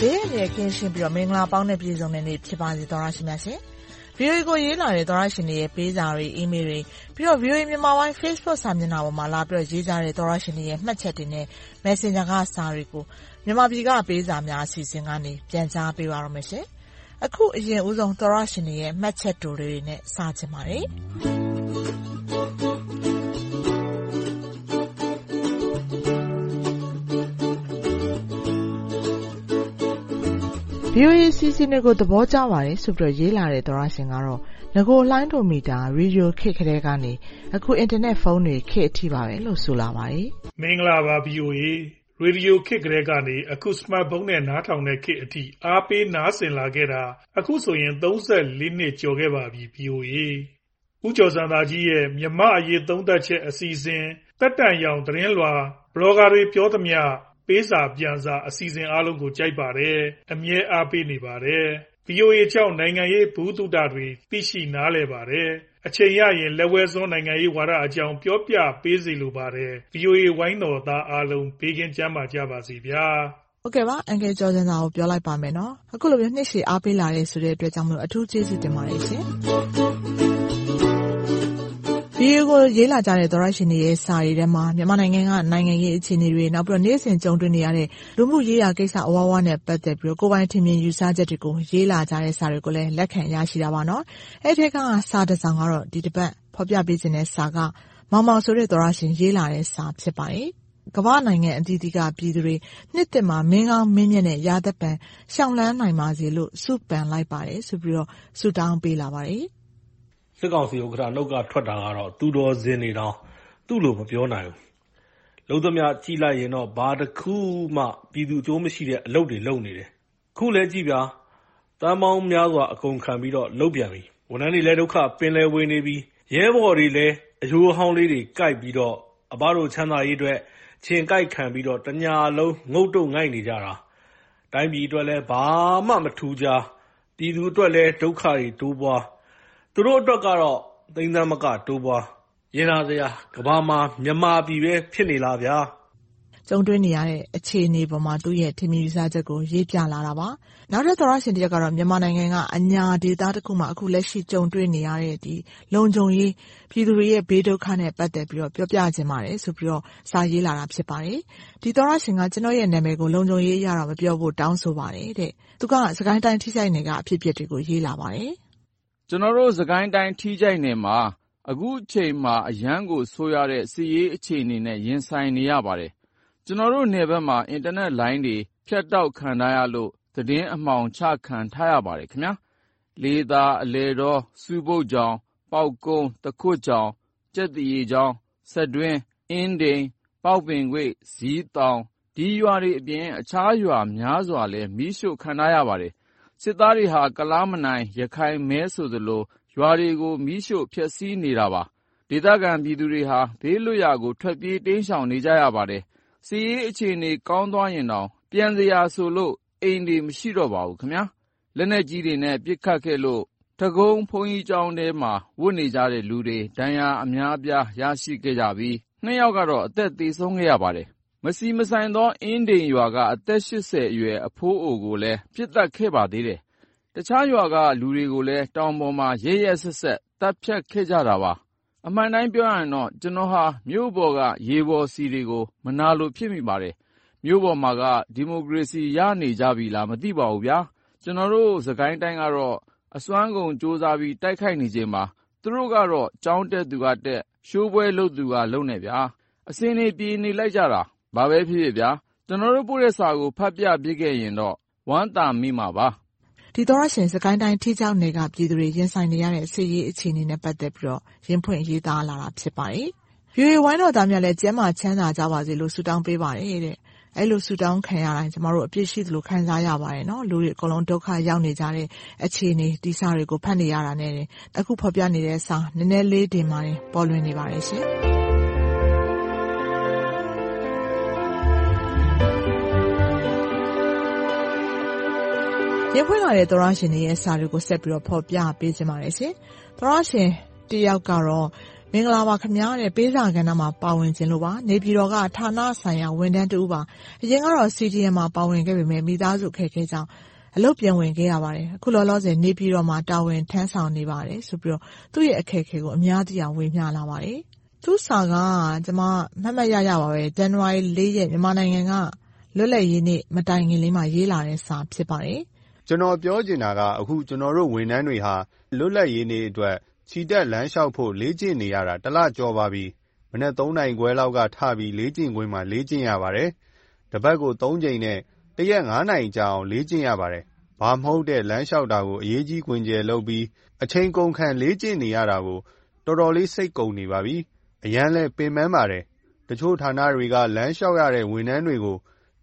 ဘေးအန္တရာယ်ကင်းရှင်းပြီးမင်္ဂလာပေါင်းနဲ့ပြည့်စုံတဲ့နေ့ဖြစ်ပါစေသောတရှင်များရှင်။ VOA ကိုရေးလာတဲ့သောတရှင်တွေရဲ့ပေးစာတွေ၊အီးမေးလ်တွေ၊ပြီးတော့ VOA မြန်မာပိုင်း Facebook စာမျက်နှာပေါ်မှာလာပြီးရေးကြတဲ့သောတရှင်တွေရဲ့မှတ်ချက်တွေနဲ့ Messenger ကစာတွေကိုမြန်မာပြည်ကပေးစာများအစီအစဉ်ကနေပြန်ကြားပေးပါမယ်။ အခုအရင်ဦးဆုံးသောတရှင်တွေရဲ့မှတ်ချက်တိုလေးတွေနဲ့စချင်ပါတယ်။ VOA အစီအစဉ်တွေကိုသဘောကျပါတယ်ဆိုပြီးရေးလာတဲ့သောတရှင်ကတော့နဂိုလှိုင်းဒိုမီတာရေဒီယိုခေတ်ကတည်းကနေအခုအင်တာနက်ဖုန်းတွေခေတ်အထိပါပဲလို့ဆိုလာပါတယ်။မင်္ဂလာပါ VOA ရေဒီယိုခေတ်ကတည်းကနေ အခု စမတ်ဖုန်းနဲ့ နားထောင်တဲ့ခေတ်အထိ အားပေးနားဆင်လာခဲ့တာ အခုဆိုရင် ၃၄ နှစ်ကျော်ခဲ့ပါပြီ။ VOA ဦးကျော်ဇံသာကြီးရဲ့ မြန်မာ့အရေး သုံးသပ်ချက် အစီအစဉ်၊သက်တမ်းရောင် သတင်းလွှာ၊ဘလော်ဂါတွေ ပြောသမျှ၊ပေးစာပြန်စာ အစီအစဉ်အားလုံးကို ကြိုက်ပါတယ်။အမြဲအားပေးနေပါတယ်။ VOA ကြောင့် နိုင်ငံရေး ဗဟုသုတတွေ သိရှိနားလည်ပါတယ်။အချိန်ရရင် လက်ဝဲစွန်း နိုင်ငံရေးဝါဒအကြောင်း ပြောပြပေးစေလိုပါတယ်။ VOA ဝိုင်းတော်သားအားလုံး ဘေးကင်းကျန်းမာကြပါစေဗျာ။ဟုတ်ကဲ့ပါ အန်ကယ် ကျော်ဇံသာကို ပြောလိုက်ပါမယ်နော်။အခုလိုမျိုး နှစ်ရှည်အားပေးလာတဲ့ အတွက်ကြောင့်အထူးကျေးဇူးတင်ပါတယ်ရှင်။ VOA ကိုရေးလာကြတဲ့သောတရှင်တွေရဲ့စာတွေထဲမှာမြန်မာနိုင်ငံကနိုင်ငံရေးအခြေအနေတွေ၊နောက်ပြီးတော့နေ့စဉ်ကြုံတွေ့နေရတဲ့လူမှုရေးရာကိစ္စအဝဝနဲ့ပတ်သက်ပြီးကိုယ်ပိုင်ထင်မြင်ယူဆချက်တွေကိုရေးလာကြတဲ့စာတွေကိုလည်းလက်ခံရရှိတာပါ။အဲဒီထဲကစာတစောင်ကတော့ဒီတပတ်ဖော်ပြပေးချင်တဲ့စာကမောင်မောင်ဆိုတဲ့သောတရှင်ရေးလာတဲ့စာဖြစ်ပါတယ်။ကမ္ဘာ့နိုင်ငံအသီးသီးကပြည်သူတွေနှစ်သစ်မှာမင်းကောင်းမင်းမြတ်နဲ့ရာသက်ပန်လျှောက်လှမ်းနိုင်ပါစေလို့ဆုပန်လိုက်ပါတယ်ဆိုပြီးဆုတောင်းပေးလာပါတယ် စစ်ကောင်စီဥက္ကဋ္ဌ နှုတ်ကထွက်တာကတော့ သူတော်စင်တွေတောင် သူ့လိုမပြောနိုင်ဘူး။လုပ်သမျှကြည့်လိုက်ရင်တော့ ဘာတခုမှ ပြည်သူအကျိုးမရှိတဲ့ အလုပ်တွေ လုပ်နေတယ်။အခုလည်းကြည့်ဗျာ သန်းပေါင်းများစွာ အကုန်ခံပြီးတော့ လုပ်ပြန်ပြီ။ဝန်ထမ်းတွေလည်း ဒုက္ခပင်လယ်ဝေနေပြီ။ရဲဘော်တွေလည်း အရိုးအဟောင်းလေးတွေ ကိုက်ပြီးတော့ အဘတို့ ချမ်းသာရေးအတွက် ခြင်ကိုက်ခံပြီးတော့ တညလုံး ငုတ်တုတ်ငိုက်နေကြတာ။တိုင်းပြည်အတွက်လည်း ဘာမှမထူးခြား။ပြည်သူအတွက်လည်း ဒုက္ခတွေ တိုးပွား။ သူတို့အတွက်ကတော့ သိန်းသန်းမက တိုးပွား။ရင်နာစရာ ကမ္ဘာမှာ မြန်မာပြည်ပဲ ဖြစ်နေလားဗျာ။ကြုံတွေ့နေရတဲ့ အခြေအနေအပေါ်မှာ သူ့ရဲ့ ထင်မြင်ယူဆချက်ကို ရေးပြလာတာပါ။နောက်ထပ် သောတရှင်တယောက်ကတော့ မြန်မာနိုင်ငံက အညာဒေသတခုမှာ အခုလက်ရှိ ကြုံတွေ့နေရတဲ့ လုံခြုံရေး၊ပြည်သူတွေရဲ့ ဘေးဒုက္ခနဲ့ ပတ်သက်ပြီးပြောပြချင်ပါတယ်ဆိုပြီးစာရေးလာတာ ဖြစ်ပါတယ်။ဒီသောတရှင်က ကျနော့်ရဲ့နာမည်ကို လုံခြုံရေးအရတော့ မပြောဖို့ တောင်းဆိုပါတယ်တဲ့။သူက စစ်ကိုင်းတိုင်း ထီးချိုင့်နယ်က အဖြစ်အပျက်တွေကို ရေးလာပါတယ်“ ကျနော်တို့ စစ်ကိုင်းတိုင်း ထီးချိုင့်နယ်မှာ အခုချိန်မှာ အရမ်းကိုဆိုးရွားတဲ့ စစ်ရေးအခြေအနေနဲ့ ရင်ဆိုင်နေရပါတယ်။ကျနော်တို့နယ်ဘက်မှာ အင်တာနက်လိုင်းတွေ ဖြတ်တောက်ခံထားရလို့ သတင်းအမှောင်ချခံထားရပါတယ်။လေးသာ၊အလယ်တော၊ဆူးပုတ်ချောင်၊ပေါက်ကုန်း၊သခွတ်ချောင်၊ကြက်သရေချောင်း၊စက်တွင်း၊အင်းဒိန်၊ပေါက်ပင်ကွေ့၊ဇီးသောင် ဒီရွာတွေအပြင် အခြားရွာများစွာလည်း မီးရှို့ခံထားရပါတယ်။ စစ်သားတွေဟာကုလားမနိုင်၊ရခိုင် မဲဆိုသလို ရွာတွေကို မီးရှို့ဖျက်ဆီးနေတာပါ။ဒေသခံပြည်သူတွေဟာ ဘေးလွတ်ရာကို ထွက်ပြေးတိမ်းရှောင်နေကြရပါတယ်။စစ်ရေးအခြေအနေ ကောင်းသွားရင်တောင်ပြန်စရာဆိုလို့ အိမ်တွေ မရှိတော့ပါဘူး။လက်နက်ကြီးတွေနဲ့ ပစ်ခတ်ခဲ့လို့ထကုံးဘုန်းကြီးကျောင်းထဲမှာဝတ်နေကြတဲ့လူတွေ ဒဏ်ရာအများအပြား ရရှိခဲ့ကြပြီး၂ယောက်ကတော့ အသက်သေဆုံးခဲ့ရပါတယ်။မ ဆီမဆိုင်သော အင်းဒင်ရွာက အသက် ၈၀ အရွယ် အဖိုးအိုကိုလည်း ပစ်သတ်ခဲ့ပါသေးတယ်။တခြားရွာက လူတွေကိုလည်း တောင်ပေါ်မှာ ရက်ရက်စက်စက် သတ်ဖြတ်ခဲ့ကြတာပါ။အမှန်အတိုင်း ပြောရရင်တော့ ကျနော်ဟာ မြို့ပေါ်က ရေဘော်ဆီတွေကို မနာလို ဖြစ်မိပါတယ်။မြို့ပေါ်မှာက ဒီမိုကရေစီ ရနေကြပြီလား မသိပါဘူးဗျာ။ကျနော်တို့ စစ်ကိုင်းတိုင်းကတော့ အစွမ်းကုန်ကြိုးစားပြီး တိုက်ခိုက်နေချိန်မှာ သူတို့ကတော့ ကျောင်းတက်သူကတက်၊ရှိုးပွဲလုပ်သူကလုပ်နဲ့ဗျာ။အဆင်တွေ ပြေနေလိုက်ကြတာ။ ဘာပဲဖြစ်ဖြစ်ဗျာ ကျနော်တို့ပို့တဲ့စာကို ဖတ်ပြဖြစ်ခဲ့ရင်တော့ ဝမ်းသာမိမှာပါ ဒီသောတရှင် စစ်ကိုင်းတိုင်း ထီးချောင်းနယ်က ပြည်သူတွေ ရင်ဆိုင်နေရတဲ့ စစ်ရေးအခြေအနေနဲ့ ပတ်သက်ပြီး ရင်ဖွင့်ရေးသားလာတာ ဖြစ်ပါတယ်။ VOA ဝိုင်းတော်သားများလည်း ကျန်းမာချမ်းသာကြပါစေလို့ ဆုတောင်းပေးပါတယ်တဲ့။အဲဒီလို ဆုတောင်းခံရတိုင်း ကျမတို့ အပြစ်ရှိသလို ခံစားရပါတယ်။လူတွေအကုန်လုံး ဒုက္ခရောက်နေကြတဲ့ အခြေအနေ ဒီစာတွေကို ဖတ်နေရတာနဲ့အခုဖော်ပြနေတဲ့စာ နည်းနည်းလေးတင်ပါတယ်ပေါ်လွင်နေပါတယ်ရှင် ရင်ဖွင့်လာတဲ့သောတရှင်တွေရဲ့စာတွေကိုဆက်ပြီးဖော်ပြပေးချင်ပါတယ်။သောတရှင်တစ်ယောက်ကတော့မင်္ဂလာပါခင်ဗျာတဲ့ပေးစာကဏ္ဍမှာပါဝင်ခြင်းလို့ပါနေပြည်တော်ကဌာနဆိုင်ရာဝန်ထမ်းတူပါအရင်ကတော့ CDM မှာပါဝင်ခဲ့ပေမဲ့မိသားစုခက်ခဲကြောင်းအလုပ်ပြန်ဝင်ခဲ့ရပါတယ်အခုလောလောဆယ်နေပြည်တော်မှာတာဝန်ထမ်းဆောင်နေပါတယ်ဆိုပြီးတော့သူ့ရဲ့အခက်အခဲကိုအများကြီးအောင်ဝေမျှလာပါတယ်သူ့စာကကျမမှတ်မှတ်ရရပါပဲဇန်နဝါရီ၄ရက်မြန်မာနိုင်ငံကလွတ်လပ်ရေးနေ့မတိုင်ခင်လေးမှာရေးလာတဲ့စာဖြစ်ပါတယ် ကျွန်တော်ပြောချင်တာက အခု ကျွန်တော်တို့ ဝန်ထမ်းတွေဟာ လွတ်လပ်ရေးနေ့အတွက် ချီတက်လမ်းလျှောက်ဖို့ လေ့ကျင့်နေရတာတလကျော်ပါပြီ။မနက် ၃ နာရီခွဲလောက်က ထပြီး လေ့ကျင့်ကွင်းမှာ လေ့ကျင့်ရပါတယ်။တပတ်ကို ၃ ကြိမ်နဲ့ တရက် ၅ နာရီကြာအောင် လေ့ကျင့်ရပါတယ်။ဘာမဟုတ်တဲ့ လမ်းလျှောက်တာကို အရေးကြီးခွင်ကျယ်လုပ်ပြီး အချိန်ကုန်ခံ လေ့ကျင့်နေရတာကို တော်တော်လေး စိတ်ကုန်နေပါပြီ။အရမ်းလည်း ပင်ပန်းပါတယ်။တချို့ဌာနတွေက လမ်းလျှောက်ရတဲ့ ဝန်ထမ်းတွေကို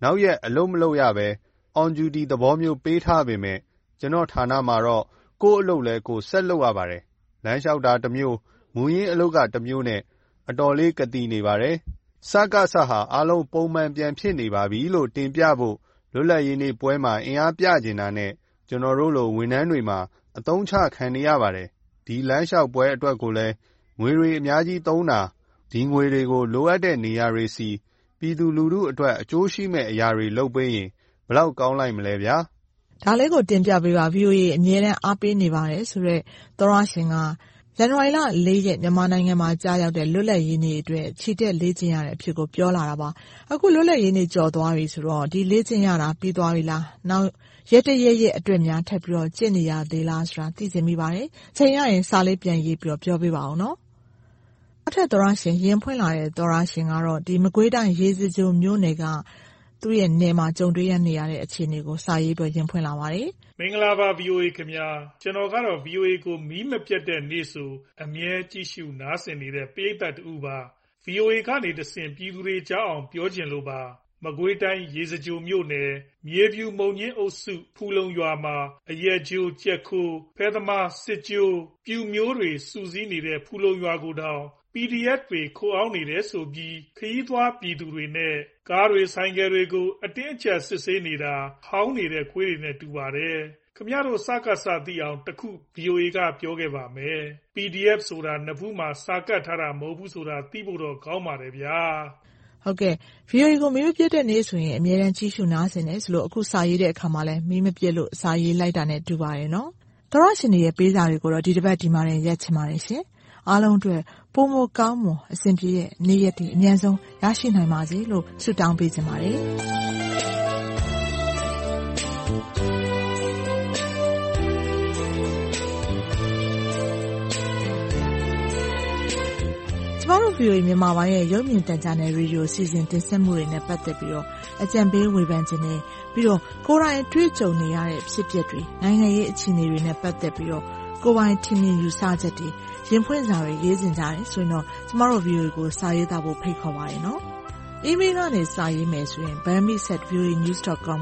နောက်ရက် အလုပ်မလုပ်ရဘဲ On Duty သဘောမျိုး ပေးထားပေမယ့် ကျနော့်ဌာနမှာတော့ ကိုယ့်အလုပ်လည်း ကိုယ်ဆက်လုပ်ရပါတယ် လမ်းလျှောက်တာတမျိုး၊မူရင်းအလုပ်ကတမျိုးနဲ့ အတော်လေး ကသိနေပါတယ်။စကစ ဟာ အားလုံး ပုံမှန်ပြန်ဖြစ်နေပါပြီလို့ တင်ပြဖို့ လွတ်လပ်ရေးနေ့ပွဲမှာ အင်အားပြချင်တာနဲ့ ကျနော်တို့လို ဝန်ထမ်းတွေမှာ အသုံးချခံနေရပါတယ်။ဒီလမ်းလျှောက်ပွဲအတွက်ကိုလည်း ငွေတွေ အများကြီးသုံးတာ၊ဒီငွေတွေကို လိုအပ်တဲ့နေရာတွေဆီ ပြည်သူလူထုအတွက် အကျိုးရှိမယ့်အရာတွေ လုပ်ပေးရင် ဘယ်လောက်ကောင်းလိုက်မလဲဗျာဒါလေးကိုတင်ပြပေးပါ VOA အမြဲတမ်းအားပေးနေပါတယ်ဆိုတဲ့သောတရှင်ကဇန်နဝါရီလ၄ရက်မြန်မာနိုင်ငံမှာကျရောက်တဲ့လွတ်လပ်ရေးနေ့အတွက်ချီတက်လေ့ကျင့်ရတဲ့အဖြစ်ကိုပြောလာတာပါ။အခုလွတ်လပ်ရေးနေ့ကျော်သွားပြီဆိုတော့ဒီလေ့ကျင့်ရတာပြီးသွားပြီလား။နောက်ရက်တရက်ရက်အတွက်များထပ်ပြီးတော့ကျင့်နေရသေးလားဆိုတာသိချင်မိပါတယ်။ချိန်ရရင်စာလေးပြန်ရေးပြီးတော့ပြောပေးပါဦးနော်။နောက်ထပ်သောတရှင်ရင်ဖွင့်လာတဲ့သောတရှင်ကတော့မကွေးတိုင်းရေစကြိုမြို့နယ်က သူ့ရဲ့နယ်မှာကြုံတွေ့နေရတဲ့အခြေအနေကို စာရေးအတွက်ရင်ဖွင့်လာပါတယ်။မင်္ဂလာပါ VOA ခင်ဗျာ။ကျနော်ကတော့ VOA ကို မီးမပျက်တဲ့နေ့ဆို အမြဲကြည့်ရှု နားဆင်နေတဲ့ ပရိသတ်တဦးပါ။ VOA ကနေတဆင့် ပြည်သူတွေကြားအောင် ပြောချင်လို့ပါ။မကွေးတိုင်း ရေစကြိုမြို့နယ် မြေဖြူမုံညှင်းအုပ်စု ဖူလုံရွာမှာ အရက်ကြိုး၊ကြက်ခိုး၊ဖဲသမား၊စစ်ကြိုး၊ပျူမျိုးတွေ စုစည်းနေတဲ့ ဖူလုံရွာကိုတောင် PDF တွေ ခိုအောင်းနေတယ်ဆိုပြီး ခရီးသွားပြည်သူတွေနဲ့ ကားတွေ၊ဆိုင်ကယ်တွေကို အတင်းအကျပ် စစ်ဆေးနေတာ ဟောင်းနေတဲ့ ခွေးတွေနဲ့ တူပါတယ်။ခင်ဗျားတို့ စကစ သိအောင် တခု VOA က ပြောခဲ့ပါမယ်။ PDF ဆိုတာ နဖူးမှာ စာကပ်ထားတာ မဟုတ်ဘူးဆိုတာ သိဖို့တော့ ကောင်းပါတယ်ဗျာ။ဟုတ်ကဲ့ VOA ကိုမီးမပျက်တဲ့နေ့ဆိုရင် အမြဲတမ်း ကြည့်ရှုနားဆင်တယ်ဆိုလို့ အခု စာရေးတဲ့အခါမှာလည်းမီးမပျက်လို့ စာရေးလိုက်တာနဲ့ တူပါတယ်နော်။သောတရှင်တွေရဲ့ ပေးစာတွေကိုတော့ ဒီတပတ် ဒီမှာတင် ရပ်ချင်ပါတယ်ရှင် အားလုံးအတွက်ပိုမိုကောင်းမွန်အဆင်ပြေတဲ့နေ့ရက်တွေအမြန်ဆုံးရရှိနိုင်ပါစေလို့ဆုတောင်းပေးချင်ပါတယ်။ကျမတို့ VOA မြန်မာပိုင်းရဲ့ရုပ်မြင်သံကြားနယ်ရေဒီယိုအစီအစဉ်တင်ဆက်မှုတွေနဲ့ပတ်သက်ပြီး အကြံပေးဝေဖန်ချင်တယ်။ပြီးတော့ကိုယ်တိုင်အတွေ့အကြုံနေရတဲ့ဖြစ်ပျက်တွေ၊နိုင်ငံရေးအခြေအနေတွေနဲ့ပတ်သက်ပြီးကိုယ်ပိုင်ထင်မြင်ယူဆချက်တွေရင်ဖွင့်စာတွေရေးချင်ကြတယ်ဆိုရင်တော့ကျမတို့ VOA ကိုစာရေးသားဖို့ဖိတ်ခေါ်ပါတယ်နော်။ email ကနေစာရေးမယ်ဆိုရင် burmese@voanews.com ကို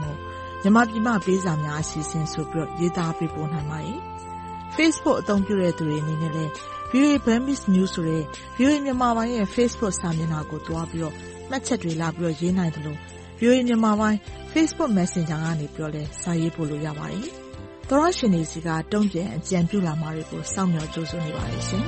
မြန်မာပြည်မှပေးစာများအစီအစဉ်ဆိုပြီးရေးသားပေးပို့နိုင်ပါတယ်။ Facebook အသုံးပြုတဲ့သူတွေအနေနဲ့လည်း VOA Burmese News ဆိုတဲ့ VOA မြန်မာပိုင်းရဲ့ Facebook စာမျက်နှာကိုသွားပြီးတော့မှတ်ချက်တွေလာပြီးတော့ရေးနိုင်တယ်လို့ VOA မြန်မာပိုင်း Facebook Messenger ကနေပြောလဲစာရေးပို့လို့ရပါတယ်။သောတရှင်တွေဆီကတုံ့ပြန်အကြံပြုလာမှာတွေကိုစောင့်မျှော်ကြိုဆိုနေပါတယ်ရှင်။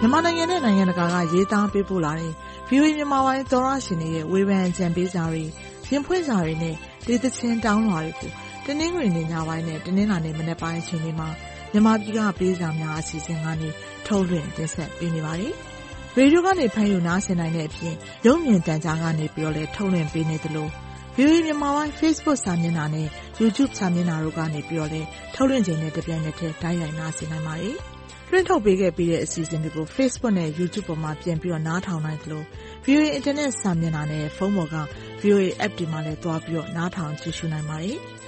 မြန်မာနိုင်ငံနဲ့နိုင်ငံတကာကရေးသားပေးပို့လာတဲ့ VOA မြန်မာပိုင်းသောတရှင်တွေရဲ့ဝေဖန်အကြံပေးစာတွေ၊ရင်ဖွင့်စာတွေနဲ့ဒေသချင်းတောင်းလွှာတွေကို တနင်္ဂနွေနေ့ညပိုင်းနဲ့တနင်္လာနေ့မနက်ပိုင်းအချိန်တွေမှာမြန်မာပြည်ကပေးစာများအစီအစဉ်ကနေထုတ်လွှင့်တင်ဆက်ပေးနေပါတယ်။ရေဒီယိုကနေဖမ်းယူနားဆင်နိုင်တဲ့အပြင်ရုပ်မြင်သံကြားကနေပြီးတော့လည်းထုတ်လွှင့်ပေးနေသလို VOA မြန်မာပိုင်း Facebook စာမျက်နှာနဲ့ YouTube စာမျက်နှာတို့ကနေပြီးတော့လည်းထုတ်လွှင့်ချိန်နဲ့တပြိုင်နက်တည်းတိုက်ရိုက်နားဆင်နိုင်ပါတယ်။လွှင့်ထုတ်ပေးခဲ့ပြီးတဲ့အစီအစဉ်တွေကို Facebook နဲ့ YouTube ပေါ်မှာပြန်ပြီးတော့နားထောင်နိုင်သလို VOA Internet စာမျက်နှာနဲ့ဖုန်းပေါ်က VOA App တွေမှာလည်းသွားပြီးတော့နားထောင်ကြည့်ရှုနိုင်ပါတယ်။